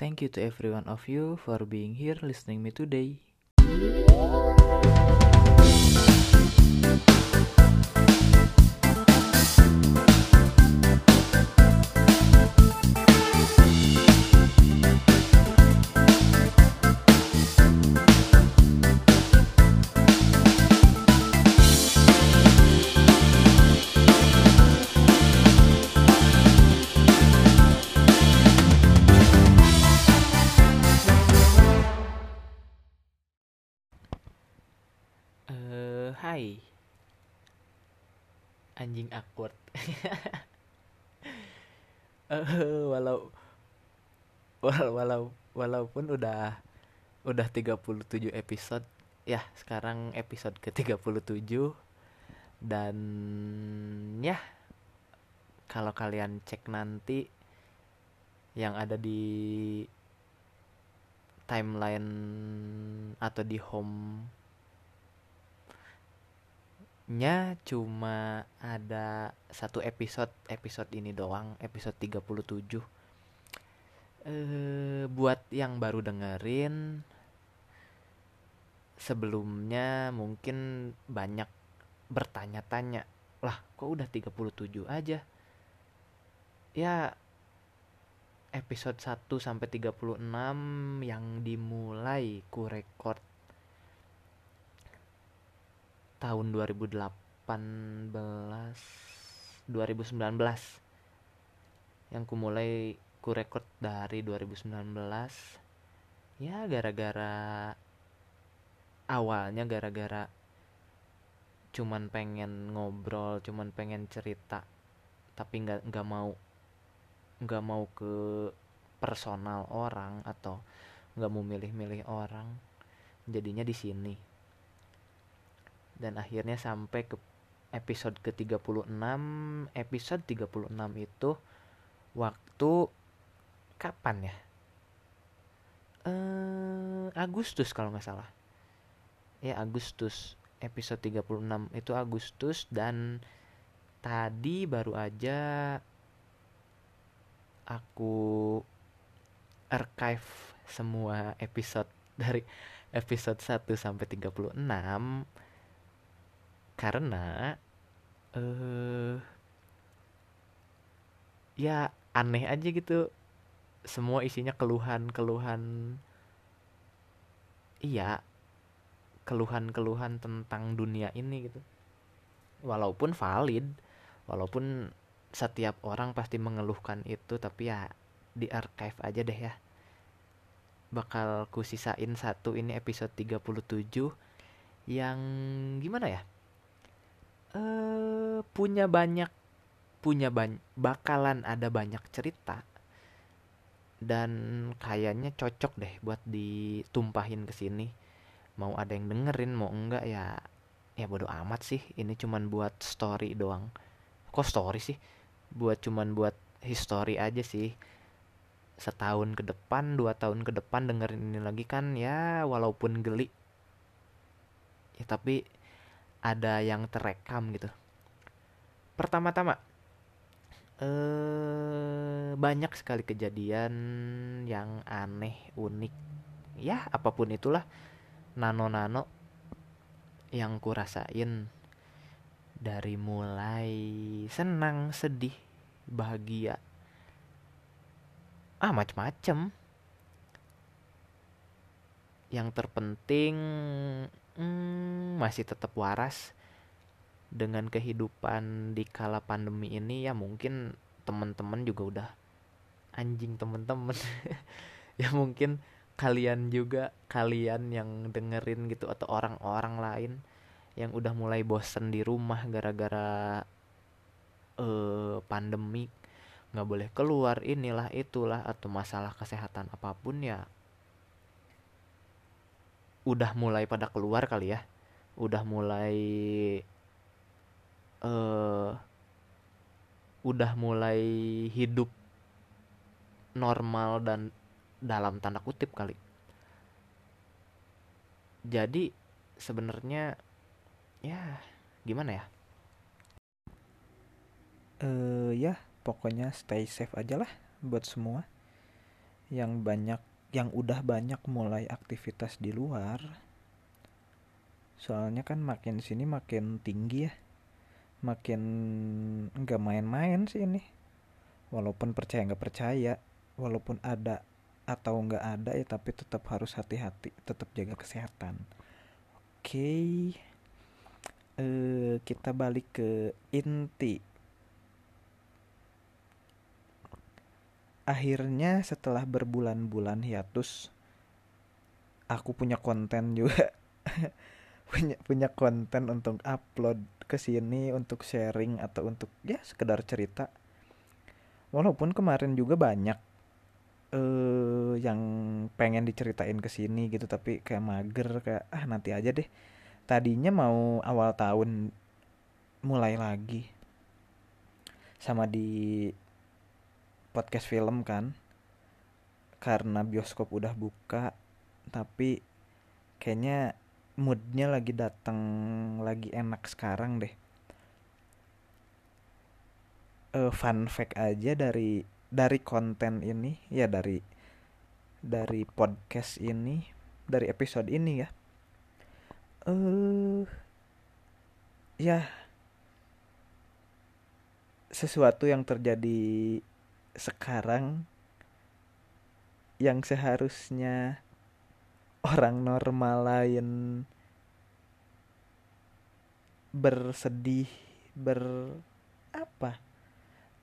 Thank you to every one of you for being here listening me today. Eh, Anjing awkward. Eh, walau walau walau walaupun udah udah 37 episode ya, sekarang episode ke-37 dan ya kalau kalian cek nanti yang ada di timeline atau di home nya cuma ada satu episode episode ini doang episode 37 eh buat yang baru dengerin sebelumnya mungkin banyak bertanya-tanya lah kok udah 37 aja? Ya episode 1 sampai 36 yang dimulai ku record tahun 2018 2019 yang ku mulai ku record dari 2019 ya gara-gara awalnya gara-gara cuman pengen ngobrol cuman pengen cerita tapi nggak nggak mau nggak mau ke personal orang atau nggak mau milih-milih orang jadinya di sini dan akhirnya sampai ke episode ke-36. Episode 36 itu waktu kapan ya? Eh Agustus kalau nggak salah. Ya Agustus. Episode 36 itu Agustus dan tadi baru aja aku archive semua episode dari episode 1 sampai 36 karena eh ya aneh aja gitu. Semua isinya keluhan-keluhan. Iya keluhan-keluhan tentang dunia ini gitu. Walaupun valid walaupun setiap orang pasti mengeluhkan itu tapi ya di archive aja deh ya. Bakal ku sisain satu ini episode 37 yang gimana ya eh punya banyak punya ban bakalan ada banyak cerita. Dan kayaknya cocok deh buat ditumpahin ke sini. Mau ada yang dengerin mau enggak ya ya bodo amat sih. Ini cuman buat story doang. Kok story sih? Buat cuman buat history aja sih. Setahun ke depan dua tahun ke depan dengerin ini lagi kan ya walaupun geli. Ya tapi ada yang terekam gitu. Pertama-tama eh banyak sekali kejadian yang aneh unik. Ya apa pun itulah nano-nano yang kurasain dari mulai senang sedih bahagia. Ah macem-macem. Yang terpenting hmm, masih tetap waras. Dengan kehidupan di kala pandemi ini ya mungkin teman-teman juga udah anjing teman-teman ya mungkin kalian juga kalian yang dengerin gitu atau orang-orang lain yang udah mulai bosen di rumah gara-gara eh pandemi. Nggak boleh keluar inilah itulah atau masalah kesehatan apa pun ya udah mulai pada keluar kali ya. Udah mulai eh udah mulai hidup normal dan dalam tanda kutip kali. Jadi sebenarnya ya gimana ya? Eh ya pokoknya stay safe aja lah buat semua. Yang banyak yang udah banyak mulai aktivitas di luar soalnya kan makin sini makin tinggi ya. Makin nggak main-main sih ini. Walaupun percaya nggak percaya walaupun ada atau nggak ada ya tapi tetap harus hati-hati tetap jaga kesehatan. Oke okay. uh, kita balik ke inti akhirnya setelah berbulan-bulan hiatus aku punya konten juga. Punya punya konten untuk upload ke sini untuk sharing atau untuk ya sekedar cerita. Walaupun kemarin juga banyak eh yang pengen diceritain ke sini gitu tapi kayak mager kayak ah nanti aja deh. Tadinya mau awal tahun mulai lagi sama di podcast film kan karena bioskop udah buka tapi kayaknya moodnya lagi datang lagi enak sekarang deh. Uh, fun fact aja dari dari konten ini ya dari dari podcast ini dari episode ini ya. Eh uh, ya sesuatu yang terjadi sekarang yang seharusnya orang normal lain bersedih ber apa?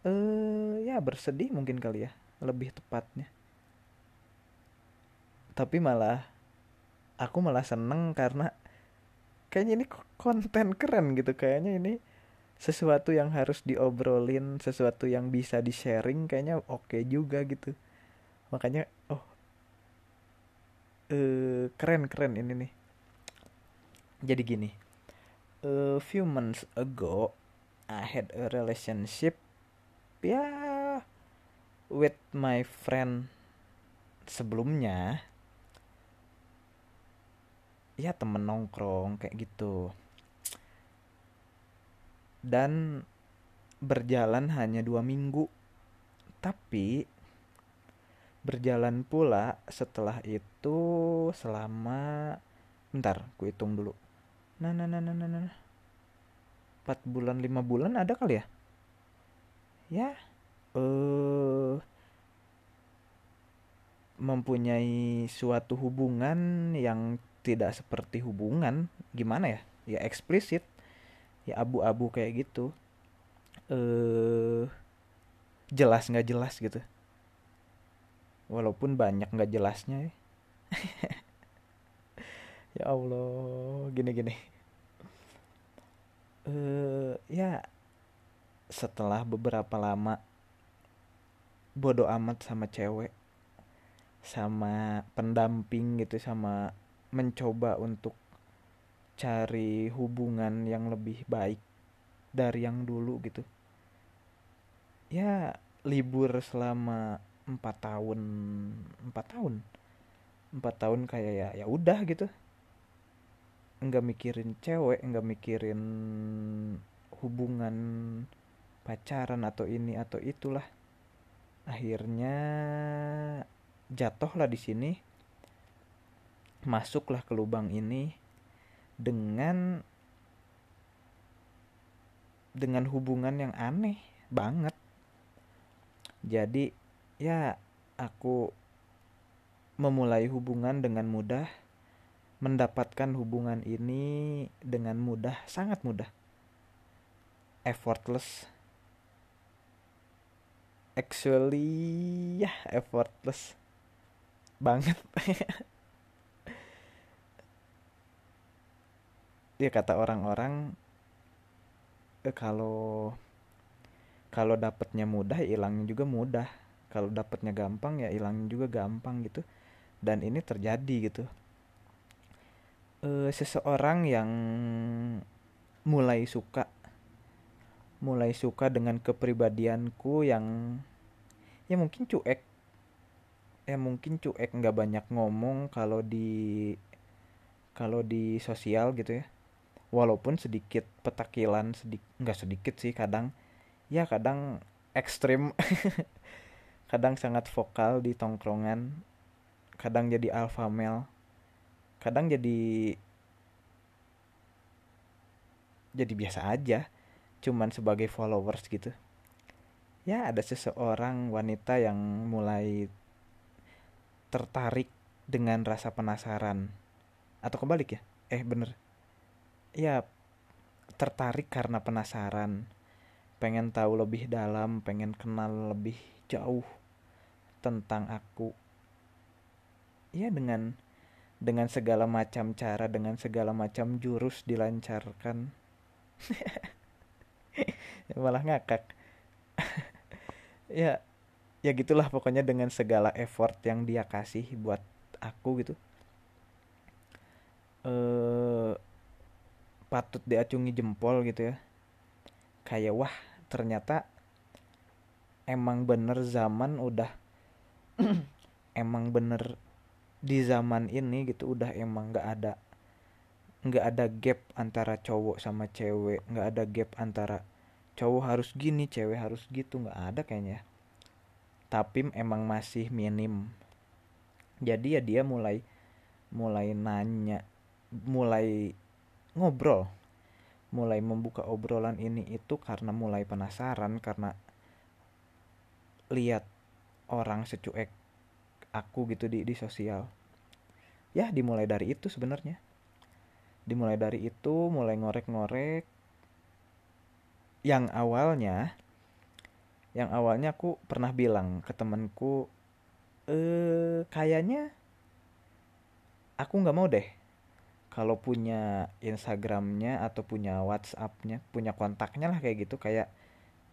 Eh ya bersedih mungkin kali ya lebih tepatnya. Tapi malah aku malah seneng karena kayaknya ini konten keren gitu kayaknya ini sesuatu yang harus diobrolin sesuatu yang bisa di sharing kayaknya oke okay juga gitu. Makanya oh uh, keren keren ini nih. Jadi gini a few months ago I had a relationship ya yeah, with my friend sebelumnya. Ya temen nongkrong kayak gitu dan berjalan hanya dua minggu. Tapi berjalan pula setelah itu selama bentar ku hitung dulu. Nah nah nah nah nah, nah. 4 bulan lima bulan ada kali ya? Ya eh mempunyai suatu hubungan yang tidak seperti hubungan. Gimana ya? Ya eksplisit ya abu-abu kayak gitu eh jelas nggak jelas gitu walaupun banyak nggak jelasnya ya. ya Allah gini gini eh ya setelah beberapa lama bodoh amat sama cewek sama pendamping gitu sama mencoba untuk cari hubungan yang lebih baik dari yang dulu gitu. Ya libur selama empat tahun empat tahun. Empat tahun kayak ya ya udah gitu. Nggak mikirin cewek nggak mikirin hubungan pacaran atau ini atau itulah. Akhirnya jatuhlah di sini. Masuklah ke lubang ini dengan dengan hubungan yang aneh banget. Jadi ya aku memulai hubungan dengan mudah, mendapatkan hubungan ini dengan mudah, sangat mudah. Effortless. Actually ya effortless banget. ya kata orang-orang eh, kalau kalau dapatnya mudah hilangnya juga mudah. Kalau dapatnya gampang ya hilangnya juga gampang gitu. Dan ini terjadi gitu. Eh, seseorang yang mulai suka mulai suka dengan kepribadianku yang ya mungkin cuek. Ya mungkin cuek nggak banyak ngomong kalau di kalau di sosial gitu ya walaupun sedikit petakilan sedikit nggak sedikit sih kadang ya kadang ekstrim kadang sangat vokal di tongkrongan kadang jadi alpha male kadang jadi jadi biasa aja cuman sebagai followers gitu. Ya ada seseorang wanita yang mulai tertarik dengan rasa penasaran. Atau kebalik ya? Eh bener ya tertarik karena penasaran. Pengen tahu lebih dalam pengen kenal lebih jauh tentang aku. Ya dengan dengan segala macam cara dengan segala macam jurus dilancarkan. Malah ngakak. Ya ya gitulah pokoknya dengan segala effort yang dia kasih buat aku gitu. Eh patut diacungi jempol gitu ya. Kayak wah ternyata emang bener zaman udah emang bener di zaman ini gitu udah emang nggak ada nggak ada gap antara cowok sama cewek nggak ada gap antara cowok harus gini cewek harus gitu. Nggak ada kayaknya. Tapi emang masih minim. Jadi ya dia mulai mulai nanya mulai ngobrol. Mulai membuka obrolan ini itu karena mulai penasaran karena lihat orang secuek aku gitu di di sosial. Ya dimulai dari itu sebenarnya. Dimulai dari itu mulai ngorek-ngorek. Yang awalnya yang awalnya aku pernah bilang ke temanku eh kayaknya aku nggak mau deh kalau punya Instagramnya atau punya WhatsAppnya punya kontaknya lah kayak gitu kayak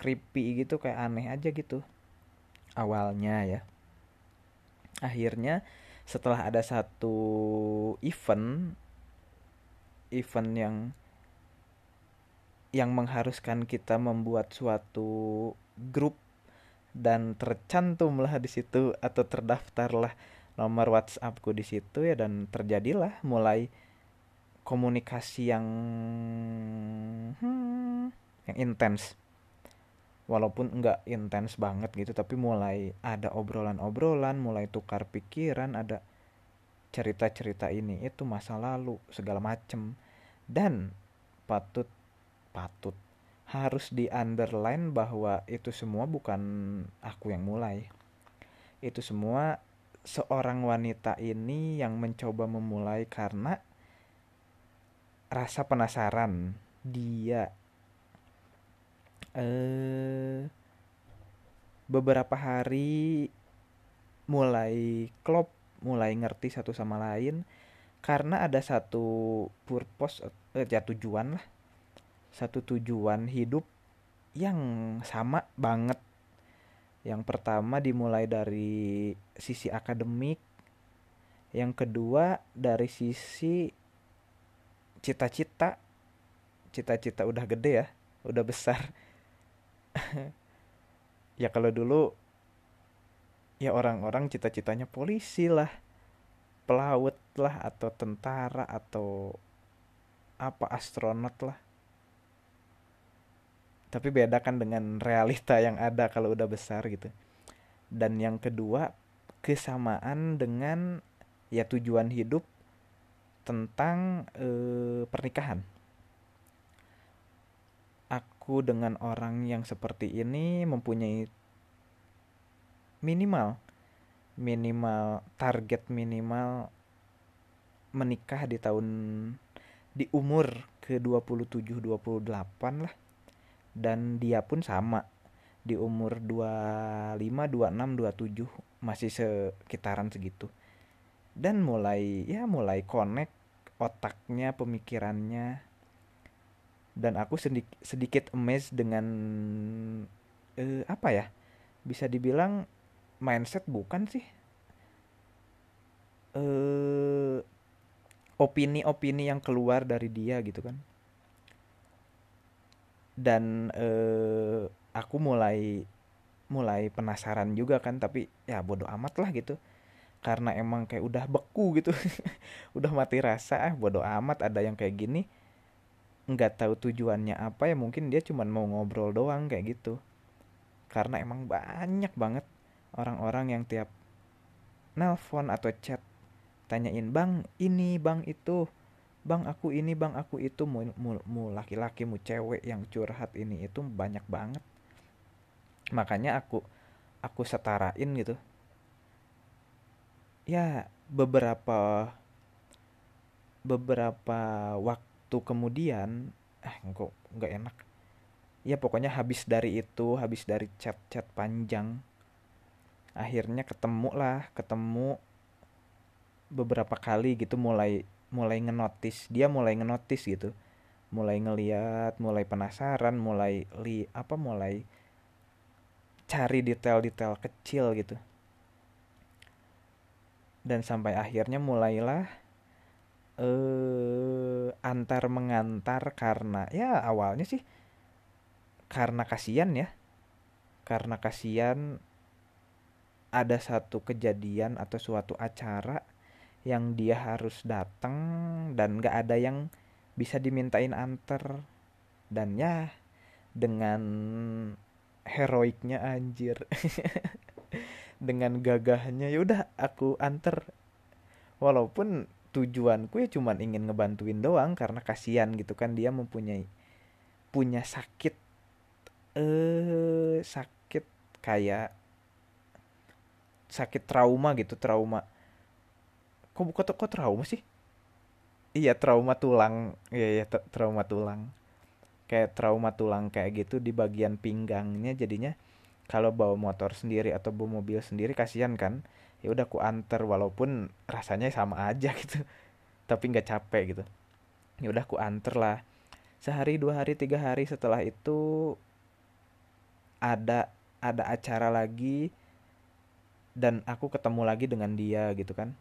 creepy gitu kayak aneh aja gitu. Awalnya ya. Akhirnya setelah ada satu event event yang yang mengharuskan kita membuat suatu grup dan tercantumlah di situ atau terdaftarlah nomor WhatsAppku di situ ya dan terjadilah mulai komunikasi yang hmm, yang intens. Walaupun enggak intens banget gitu tapi mulai ada obrolan-obrolan mulai tukar pikiran ada cerita-cerita ini itu masa lalu segala macem. Dan patut patut harus di underline bahwa itu semua bukan aku yang mulai. Itu semua seorang wanita ini yang mencoba memulai karena rasa penasaran. Dia eh beberapa hari mulai klop mulai ngerti satu sama lain karena ada satu purpose eh, ya tujuan lah. Satu tujuan hidup yang sama banget. Yang pertama dimulai dari sisi akademik yang kedua dari sisi cita-cita cita-cita udah gede ya udah besar. Ya kalau dulu ya orang-orang cita-citanya polisi lah pelaut lah atau tentara atau apa astronot lah. Tapi beda kan dengan realita yang ada kalau udah besar gitu. Dan yang kedua kesamaan dengan ya tujuan hidup tentang eh, pernikahan. Aku dengan orang yang seperti ini mempunyai minimal minimal target minimal menikah di tahun di umur ke 27 28 lah. Dan dia pun sama di umur 25 26 27 masih sekitaran segitu dan mulai ya mulai connect otaknya pemikirannya. Dan aku sedikit sedikit amazed dengan eh, apa ya? Bisa dibilang mindset bukan sih? Eh opini-opini yang keluar dari dia gitu kan. Dan eh, aku mulai mulai penasaran juga kan tapi ya bodoh amat lah gitu karena emang kayak udah beku gitu. Udah mati rasa ah bodoh amat ada yang kayak gini. Nggak tahu tujuannya apa ya mungkin dia cuma mau ngobrol doang kayak gitu. Karena emang banyak banget orang-orang yang tiap nelpon atau chat tanyain bang ini bang itu bang aku ini bang aku itu. Mau mu, mu laki-laki mu cewek yang curhat ini itu banyak banget. Makanya aku aku setarain gitu ya beberapa beberapa waktu kemudian eh kok nggak enak. Ya pokoknya habis dari itu habis dari chat-chat panjang akhirnya ketemu lah ketemu beberapa kali gitu mulai mulai ngenotis. Dia mulai ngenotis gitu. Mulai ngeliat mulai penasaran mulai li apa mulai cari detail-detail kecil gitu dan sampai akhirnya mulailah eh antar mengantar karena ya awalnya sih karena kasihan ya. Karena kasihan ada satu kejadian atau suatu acara yang dia harus datang dan gak ada yang bisa dimintain anter dan ya dengan heroiknya anjir dengan gagahnya ya udah aku anter. Walaupun tujuanku ya cuman ingin ngebantuin doang karena kasihan gitu kan dia mempunyai punya sakit eh sakit kayak sakit trauma gitu trauma. Kok kok kok trauma sih? Iya trauma tulang. Iya iya trauma tulang. Kayak trauma tulang kayak gitu di bagian pinggangnya jadinya kalau bawa motor sendiri atau bawa mobil sendiri kasihan kan ya udah aku anter walaupun rasanya sama aja gitu tapi nggak capek gitu. Ya udah aku anter lah. Sehari dua hari tiga hari setelah itu ada ada acara lagi dan aku ketemu lagi dengan dia gitu kan.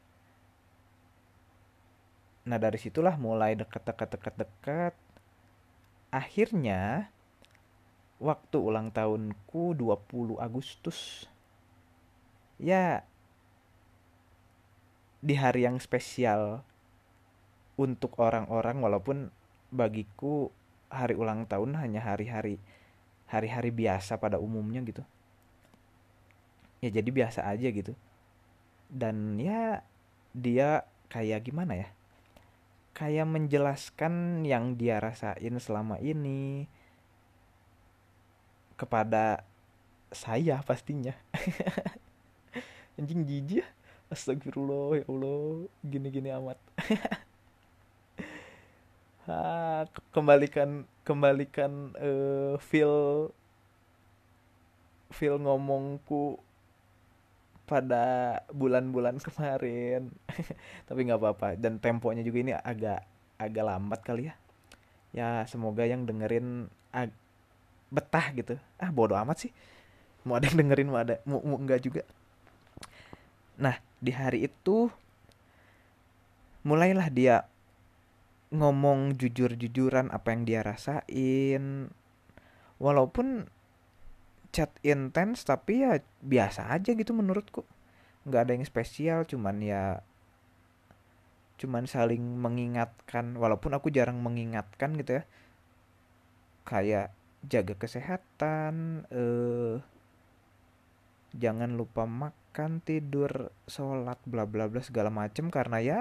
Nah dari situlah mulai dekat-dekat-dekat-dekat akhirnya waktu ulang tahunku 20 Agustus. Ya di hari yang spesial untuk orang-orang walaupun bagiku hari ulang tahun hanya hari-hari hari-hari biasa pada umumnya gitu. Ya jadi biasa aja gitu. Dan ya dia kayak gimana ya? Kayak menjelaskan yang dia rasain selama ini kepada saya pastinya. Anjing jijik ya. Astagfirullah ya Allah. Gini-gini amat. Ha, kembalikan kembalikan uh, feel feel ngomongku pada bulan-bulan kemarin. Tapi nggak apa-apa. Dan temponya juga ini agak agak lambat kali ya. Ya semoga yang dengerin ag- betah gitu. Ah bodoh amat sih. Mau ada yang dengerin mau ada mau, mau enggak juga. Nah di hari itu mulailah dia ngomong jujur-jujuran apa yang dia rasain. Walaupun chat intens tapi ya biasa aja gitu menurutku. Nggak ada yang spesial cuman ya cuman saling mengingatkan. Walaupun aku jarang mengingatkan gitu ya. Kayak jaga kesehatan eh jangan lupa makan tidur sholat bla bla bla segala macem. Karena ya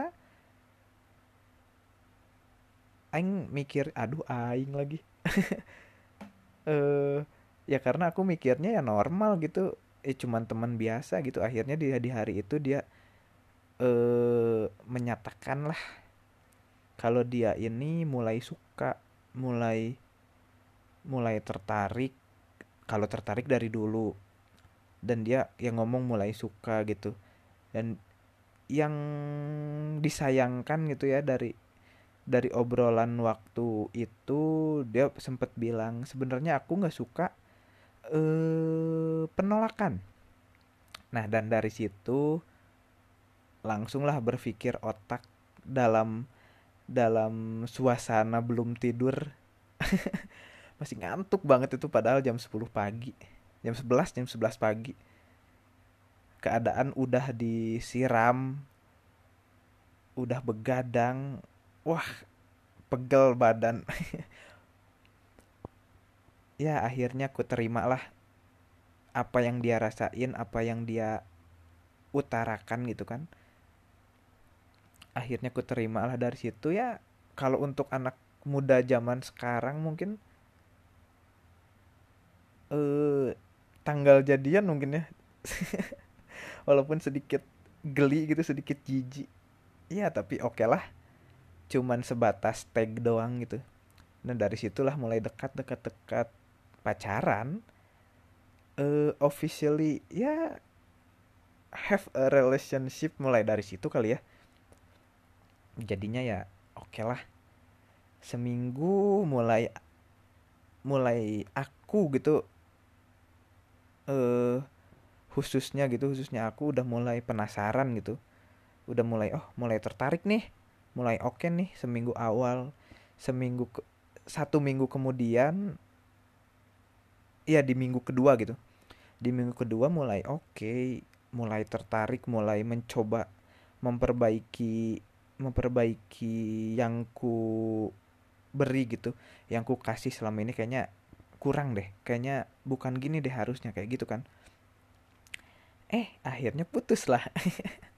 aing mikir aduh aing lagi. Eh ya karena aku mikirnya ya normal gitu. Eh cuman teman biasa gitu. Akhirnya dia di hari itu dia eh menyatakan lah kalau dia ini mulai suka mulai mulai tertarik kalau tertarik dari dulu dan dia yang ngomong mulai suka gitu dan yang disayangkan gitu ya dari dari obrolan waktu itu dia sempat bilang sebenarnya aku nggak suka eh, penolakan. Nah, dan dari situ langsunglah berpikir otak dalam dalam suasana belum tidur. Masih ngantuk banget itu padahal jam 10 pagi. Jam 11, jam 11 pagi. Keadaan udah disiram. Udah begadang. Wah, pegel badan. ya akhirnya aku terima lah apa yang dia rasain apa yang dia utarakan gitu kan akhirnya aku terima lah dari situ ya kalau untuk anak muda zaman sekarang mungkin eh tanggal jadian mungkin ya. Walaupun sedikit geli gitu sedikit jijik. Ya tapi oke okay lah. Cuman sebatas tag doang gitu. Nah dari situlah mulai dekat dekat dekat. Pacaran uh, officially ya have a relationship mulai dari situ kali ya. Jadinya ya oke okay lah. Seminggu mulai mulai aku gitu eh khususnya gitu khususnya aku udah mulai penasaran gitu. Udah mulai oh mulai tertarik nih. Mulai oke okay nih seminggu awal. Seminggu ke, satu minggu kemudian ya di minggu kedua gitu. Di minggu kedua mulai oke okay, mulai tertarik mulai mencoba memperbaiki memperbaiki yang ku beri gitu yang ku kasih selama ini kayaknya kurang deh. Kayaknya bukan gini deh harusnya kayak gitu kan. Eh akhirnya putus lah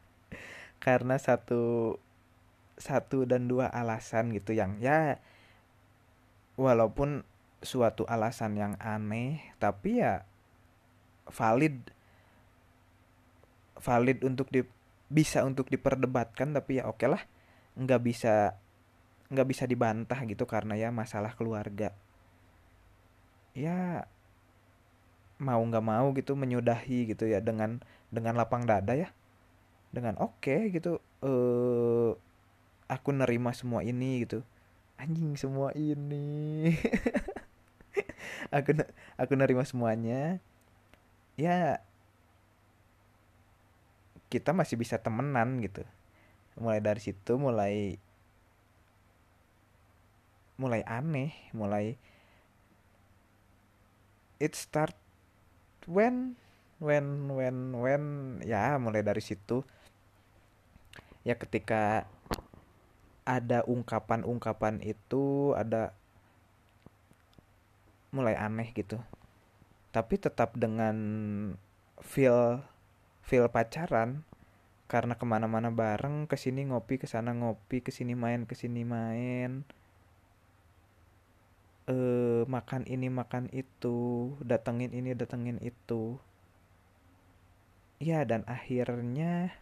karena satu satu dan dua alasan gitu yang ya walaupun suatu alasan yang aneh tapi ya valid. Valid untuk di bisa untuk diperdebatkan tapi ya oke okay lah nggak bisa nggak bisa dibantah gitu karena ya masalah keluarga ya mau nggak mau gitu menyudahi gitu ya dengan dengan lapang dada ya. Dengan oke okay, gitu eh aku nerima semua ini gitu. Anjing semua ini. Aku aku nerima semuanya. Ya kita masih bisa temenan gitu. Mulai dari situ mulai mulai aneh mulai it start when when when when ya mulai dari situ. Ya ketika ada ungkapan-ungkapan itu ada mulai aneh gitu. Tapi tetap dengan feel feel pacaran karena ke mana-mana bareng ke sini ngopi ke sana ngopi ke sini main ke sini main eh makan ini makan itu datengin ini datengin itu. Ya dan akhirnya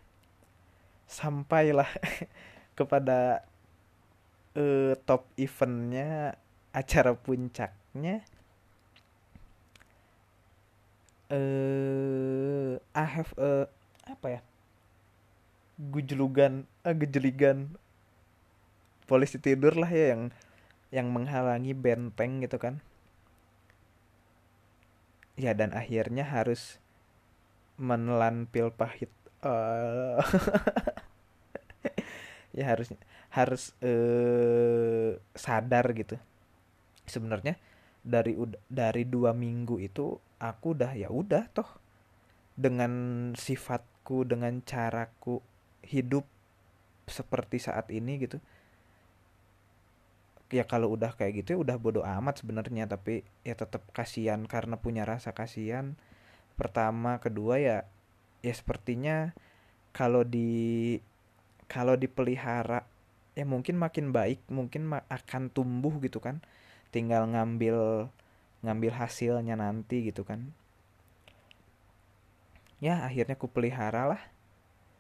sampailah kepada uh, top eventnya acara puncaknya. Eh I have a apa ya? Gujlugan uh, gejeligan. Polisi tidur lah ya yang yang menghalangi benteng gitu kan. Ya dan akhirnya harus menelan pil pahit uh, ya harus harus uh, sadar gitu. Sebenarnya dari dari dua minggu itu aku udah ya udah toh dengan sifatku dengan caraku hidup seperti saat ini gitu ya kalau udah kayak gitu ya udah bodoh amat sebenarnya tapi ya tetap kasihan karena punya rasa kasihan. Pertama kedua ya ya sepertinya kalau di kalau dipelihara ya mungkin makin baik mungkin akan tumbuh gitu kan. Tinggal ngambil ngambil hasilnya nanti gitu kan. Ya akhirnya ku pelihara lah.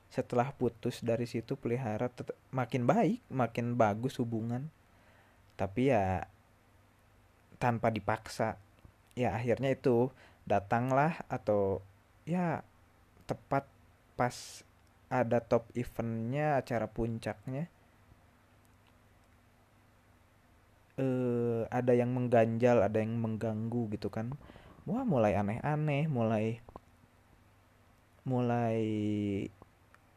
Setelah putus dari situ pelihara makin baik makin bagus hubungan tapi ya tanpa dipaksa. Ya akhirnya itu datanglah atau ya tepat pas ada top eventnya acara puncaknya. Eh ada yang mengganjal ada yang mengganggu gitu kan. Wah mulai aneh-aneh mulai mulai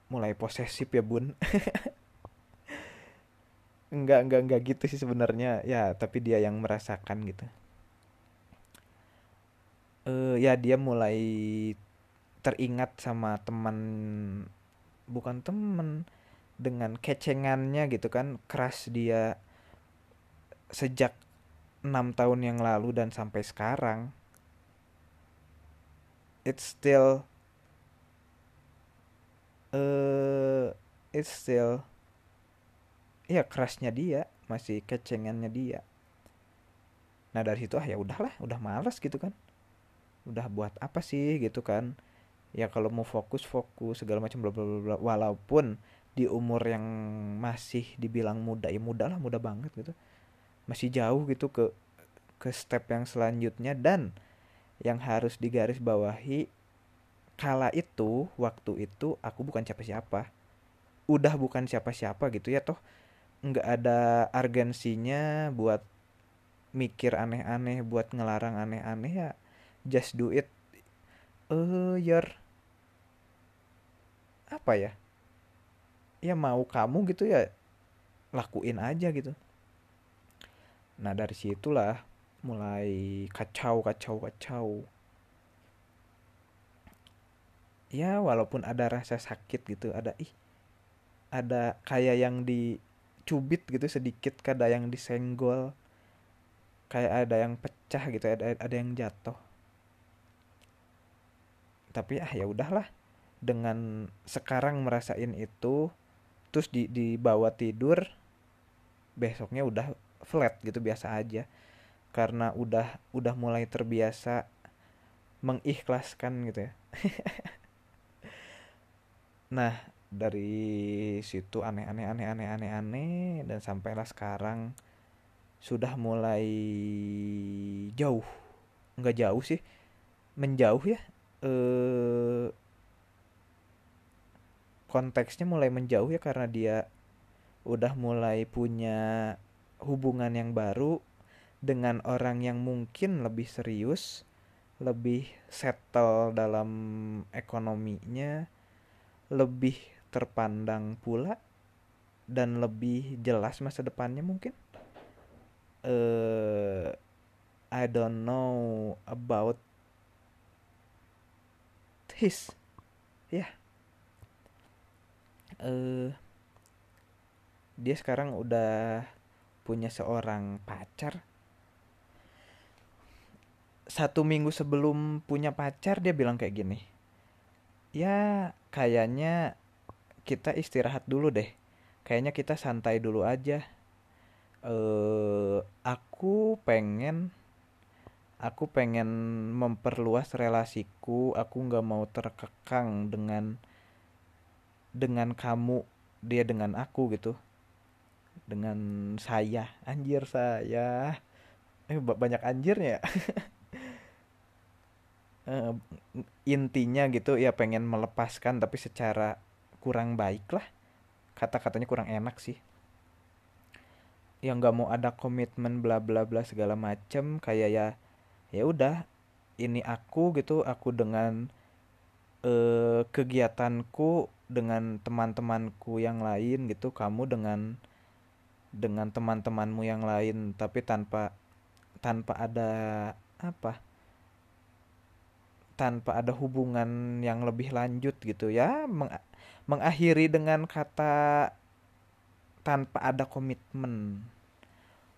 mulai posesif ya bun enggak enggak enggak gitu sih sebenarnya. Ya tapi dia yang merasakan gitu. Uh, ya dia mulai teringat sama teman bukan teman dengan kecengannya gitu kan. Keras dia sejak enam tahun yang lalu dan sampai sekarang. It's still eh it's still ya kerasnya dia masih kecengannya dia. Nah dari situ ah ya udahlah udah males gitu kan. Udah buat apa sih? gitu kan. Ya kalau mau fokus fokus segala macam bla bla bla walaupun di umur yang masih dibilang muda ya muda lah muda banget gitu. Masih jauh gitu ke ke step yang selanjutnya. Dan yang harus digaris bawahi kala itu waktu itu aku bukan siapa-siapa. Udah bukan siapa-siapa gitu ya toh nggak ada urgensinya buat mikir aneh-aneh buat ngelarang aneh-aneh ya just do it. Eh your apa ya? Ya mau kamu gitu ya lakuin aja gitu. Nah dari situlah mulai kacau kacau kacau. Ya walaupun ada rasa sakit gitu ada ih ada kayak yang dicubit gitu sedikit ada yang disenggol kayak ada yang pecah gitu ada ada yang jatuh. Tapi ah ya udahlah. Dengan sekarang merasain itu terus di dibawa tidur besoknya udah flat gitu biasa aja. Karena udah udah mulai terbiasa mengikhlaskan gitu ya. Nah dari situ aneh-aneh aneh-aneh aneh-aneh dan sampailah sekarang sudah mulai jauh. Nggak jauh sih menjauh ya eh konteksnya mulai menjauh ya karena dia udah mulai punya hubungan yang baru dengan orang yang mungkin lebih serius, lebih settle dalam ekonominya, lebih terpandang pula dan lebih jelas masa depannya mungkin. uh, I don't know about his ya yeah. uh, dia sekarang udah punya seorang pacar satu minggu sebelum punya pacar dia bilang kayak gini ya kayaknya kita istirahat dulu deh. Kayaknya kita santai dulu aja. Eh aku pengen aku pengen memperluas relasiku. Aku nggak mau terkekang dengan dengan kamu dia dengan aku gitu. Dengan saya. Anjir saya. Eh banyak anjirnya ya. Eh, intinya gitu ya pengen melepaskan tapi secara kurang baik lah. Kata-katanya kurang enak sih. Yang nggak mau ada komitmen bla bla bla segala macem. Kayak ya ya udah ini aku gitu aku dengan eh, kegiatanku dengan teman-temanku yang lain gitu kamu dengan dengan teman-temanmu yang lain tapi tanpa tanpa ada apa tanpa ada hubungan yang lebih lanjut gitu. Ya meng mengakhiri dengan kata tanpa ada komitmen.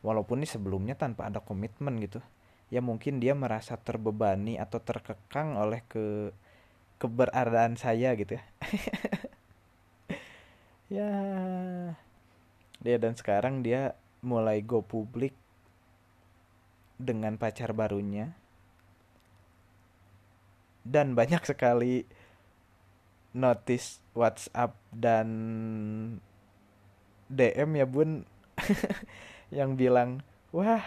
Walaupun ini sebelumnya tanpa ada komitmen gitu ya mungkin dia merasa terbebani atau terkekang oleh ke keberadaan saya gitu ya. Ya. Dia dan sekarang dia mulai go publik dengan pacar barunya. Dan banyak sekali notice WhatsApp dan DM ya bun. Yang bilang wah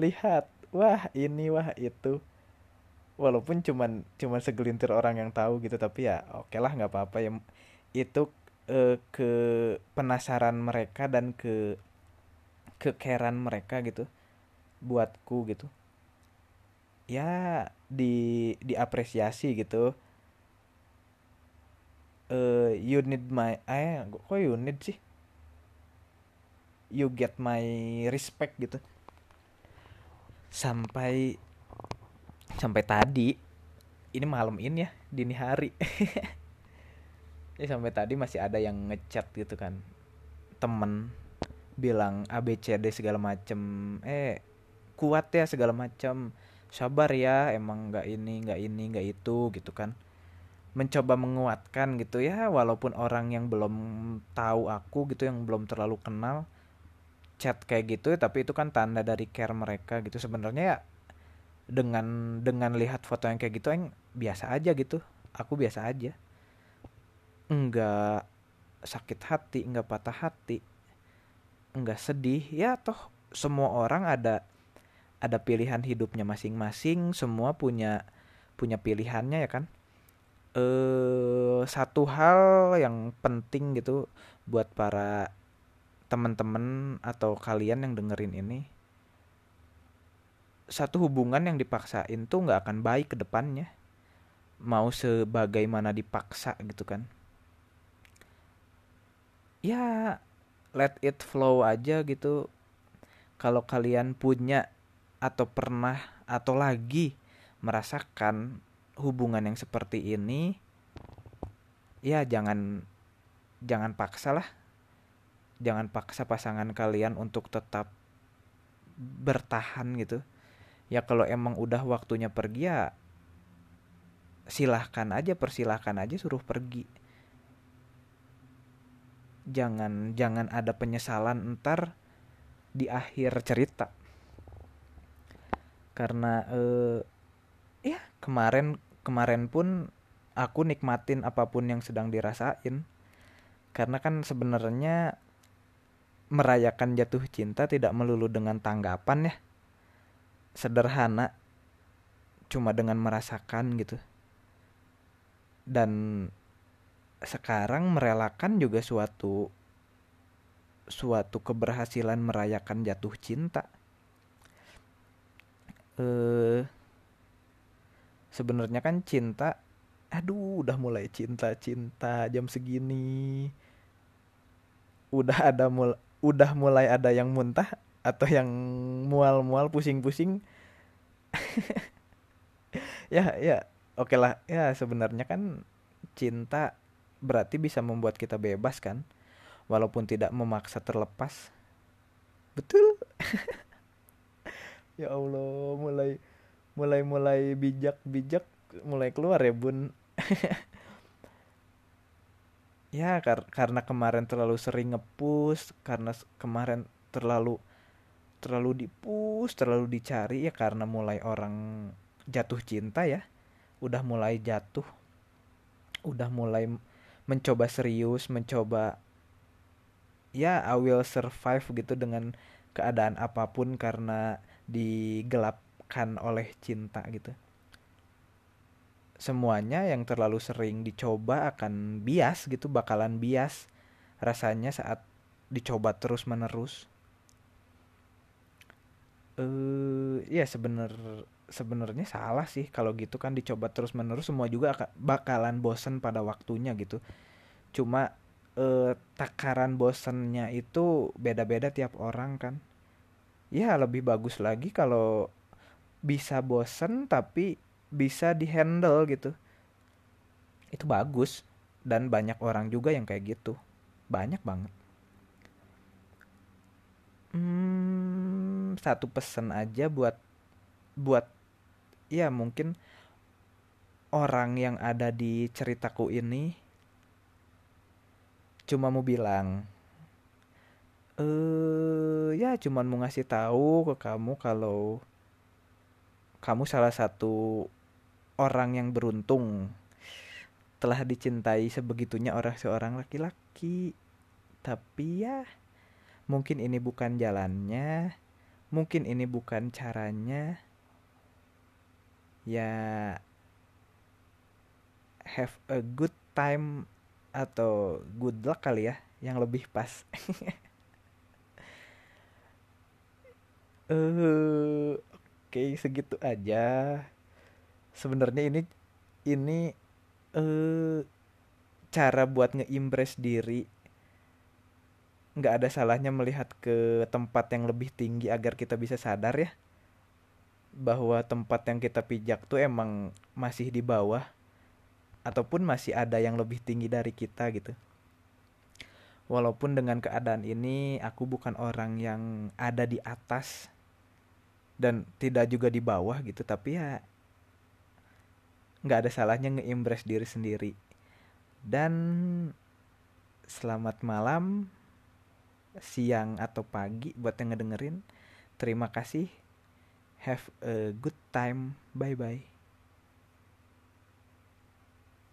lihat wah ini wah itu. Walaupun cuman cuman segelintir orang yang tahu gitu tapi ya oke lah nggak apa-apa ya. Itu eh, ke penasaran mereka dan ke kekeran mereka gitu buatku gitu. Ya di diapresiasi gitu uh, you need my eh kok you need sih? You get my respect gitu. Sampai sampai tadi ini malam ini ya dini hari. Ya sampai tadi masih ada yang ngechat gitu kan. Temen bilang ABCD segala macem. Eh kuat ya segala macem. Sabar ya emang nggak ini nggak ini nggak itu gitu kan mencoba menguatkan gitu ya walaupun orang yang belum tahu aku gitu yang belum terlalu kenal chat kayak gitu tapi itu kan tanda dari care mereka gitu. Sebenarnya ya dengan dengan lihat foto yang kayak gitu yang biasa aja gitu. Aku biasa aja. Enggak sakit hati enggak patah hati enggak sedih. Ya toh semua orang ada ada pilihan hidupnya masing-masing. Semua punya punya pilihannya ya kan eh satu hal yang penting gitu buat para teman-teman atau kalian yang dengerin ini. Satu hubungan yang dipaksain tuh nggak akan baik ke depannya. Mau sebagaimana dipaksa gitu kan. Ya let it flow aja gitu. Kalau kalian punya atau pernah atau lagi merasakan hubungan yang seperti ini ya jangan jangan paksa lah. Jangan paksa pasangan kalian untuk tetap bertahan gitu. Ya kalau emang udah waktunya pergi ya silahkan aja persilahkan aja suruh pergi. Jangan jangan ada penyesalan ntar di akhir cerita. Karena eh, ya kemarin kemarin pun aku nikmatin apa pun yang sedang dirasain. Karena kan sebenarnya merayakan jatuh cinta tidak melulu dengan tanggapan ya. Sederhana cuma dengan merasakan gitu. Dan sekarang merelakan juga suatu suatu keberhasilan merayakan jatuh cinta. Eh sebenarnya kan cinta aduh udah mulai cinta-cinta jam segini. Udah ada mul udah mulai ada yang muntah atau yang mual-mual pusing-pusing. Ya ya oke lah. Ya sebenarnya kan cinta berarti bisa membuat kita bebas kan? Walaupun tidak memaksa terlepas. Betul. Ya Allah mulai mulai-mulai bijak-bijak mulai keluar ya bun. Ya kar karena kemarin terlalu sering ngepus karena kemarin terlalu terlalu dipus terlalu dicari ya karena mulai orang jatuh cinta ya. Udah mulai jatuh. Udah mulai mencoba serius mencoba ya I will survive gitu dengan keadaan apa pun karena digelap kan oleh cinta gitu. Semuanya yang terlalu sering dicoba akan bias gitu bakalan bias rasanya saat dicoba terus menerus eh uh, ya sebener sebenarnya salah sih kalau gitu kan dicoba terus menerus semua juga bakalan bosen pada waktunya gitu. Cuma eh, takaran bosennya itu beda-beda tiap orang kan. Ya lebih bagus lagi kalau bisa bosen tapi bisa dihandle gitu. Itu bagus dan banyak orang juga yang kayak gitu. Banyak banget. Hmm, satu pesan aja buat buat ya mungkin orang yang ada di ceritaku ini. Cuma mau bilang eh ya cuman mau ngasih tahu ke kamu kalau kamu salah satu orang yang beruntung telah dicintai sebegitunya orang seorang laki-laki. Tapi ya, mungkin ini bukan jalannya, mungkin ini bukan caranya. Ya, have a good time atau good luck kali ya, yang lebih pas. Eh, uh, Oke, segitu aja. Sebenarnya ini ini eh cara buat ngeimpress diri. Nggak ada salahnya melihat ke tempat yang lebih tinggi agar kita bisa sadar ya bahwa tempat yang kita pijak tuh emang masih di bawah ataupun masih ada yang lebih tinggi dari kita gitu. Walaupun dengan keadaan ini aku bukan orang yang ada di atas dan tidak juga di bawah gitu tapi ya nggak ada salahnya ngeimpress diri sendiri. Dan selamat malam siang atau pagi buat yang ngedengerin. Terima kasih. Have a good time. Bye bye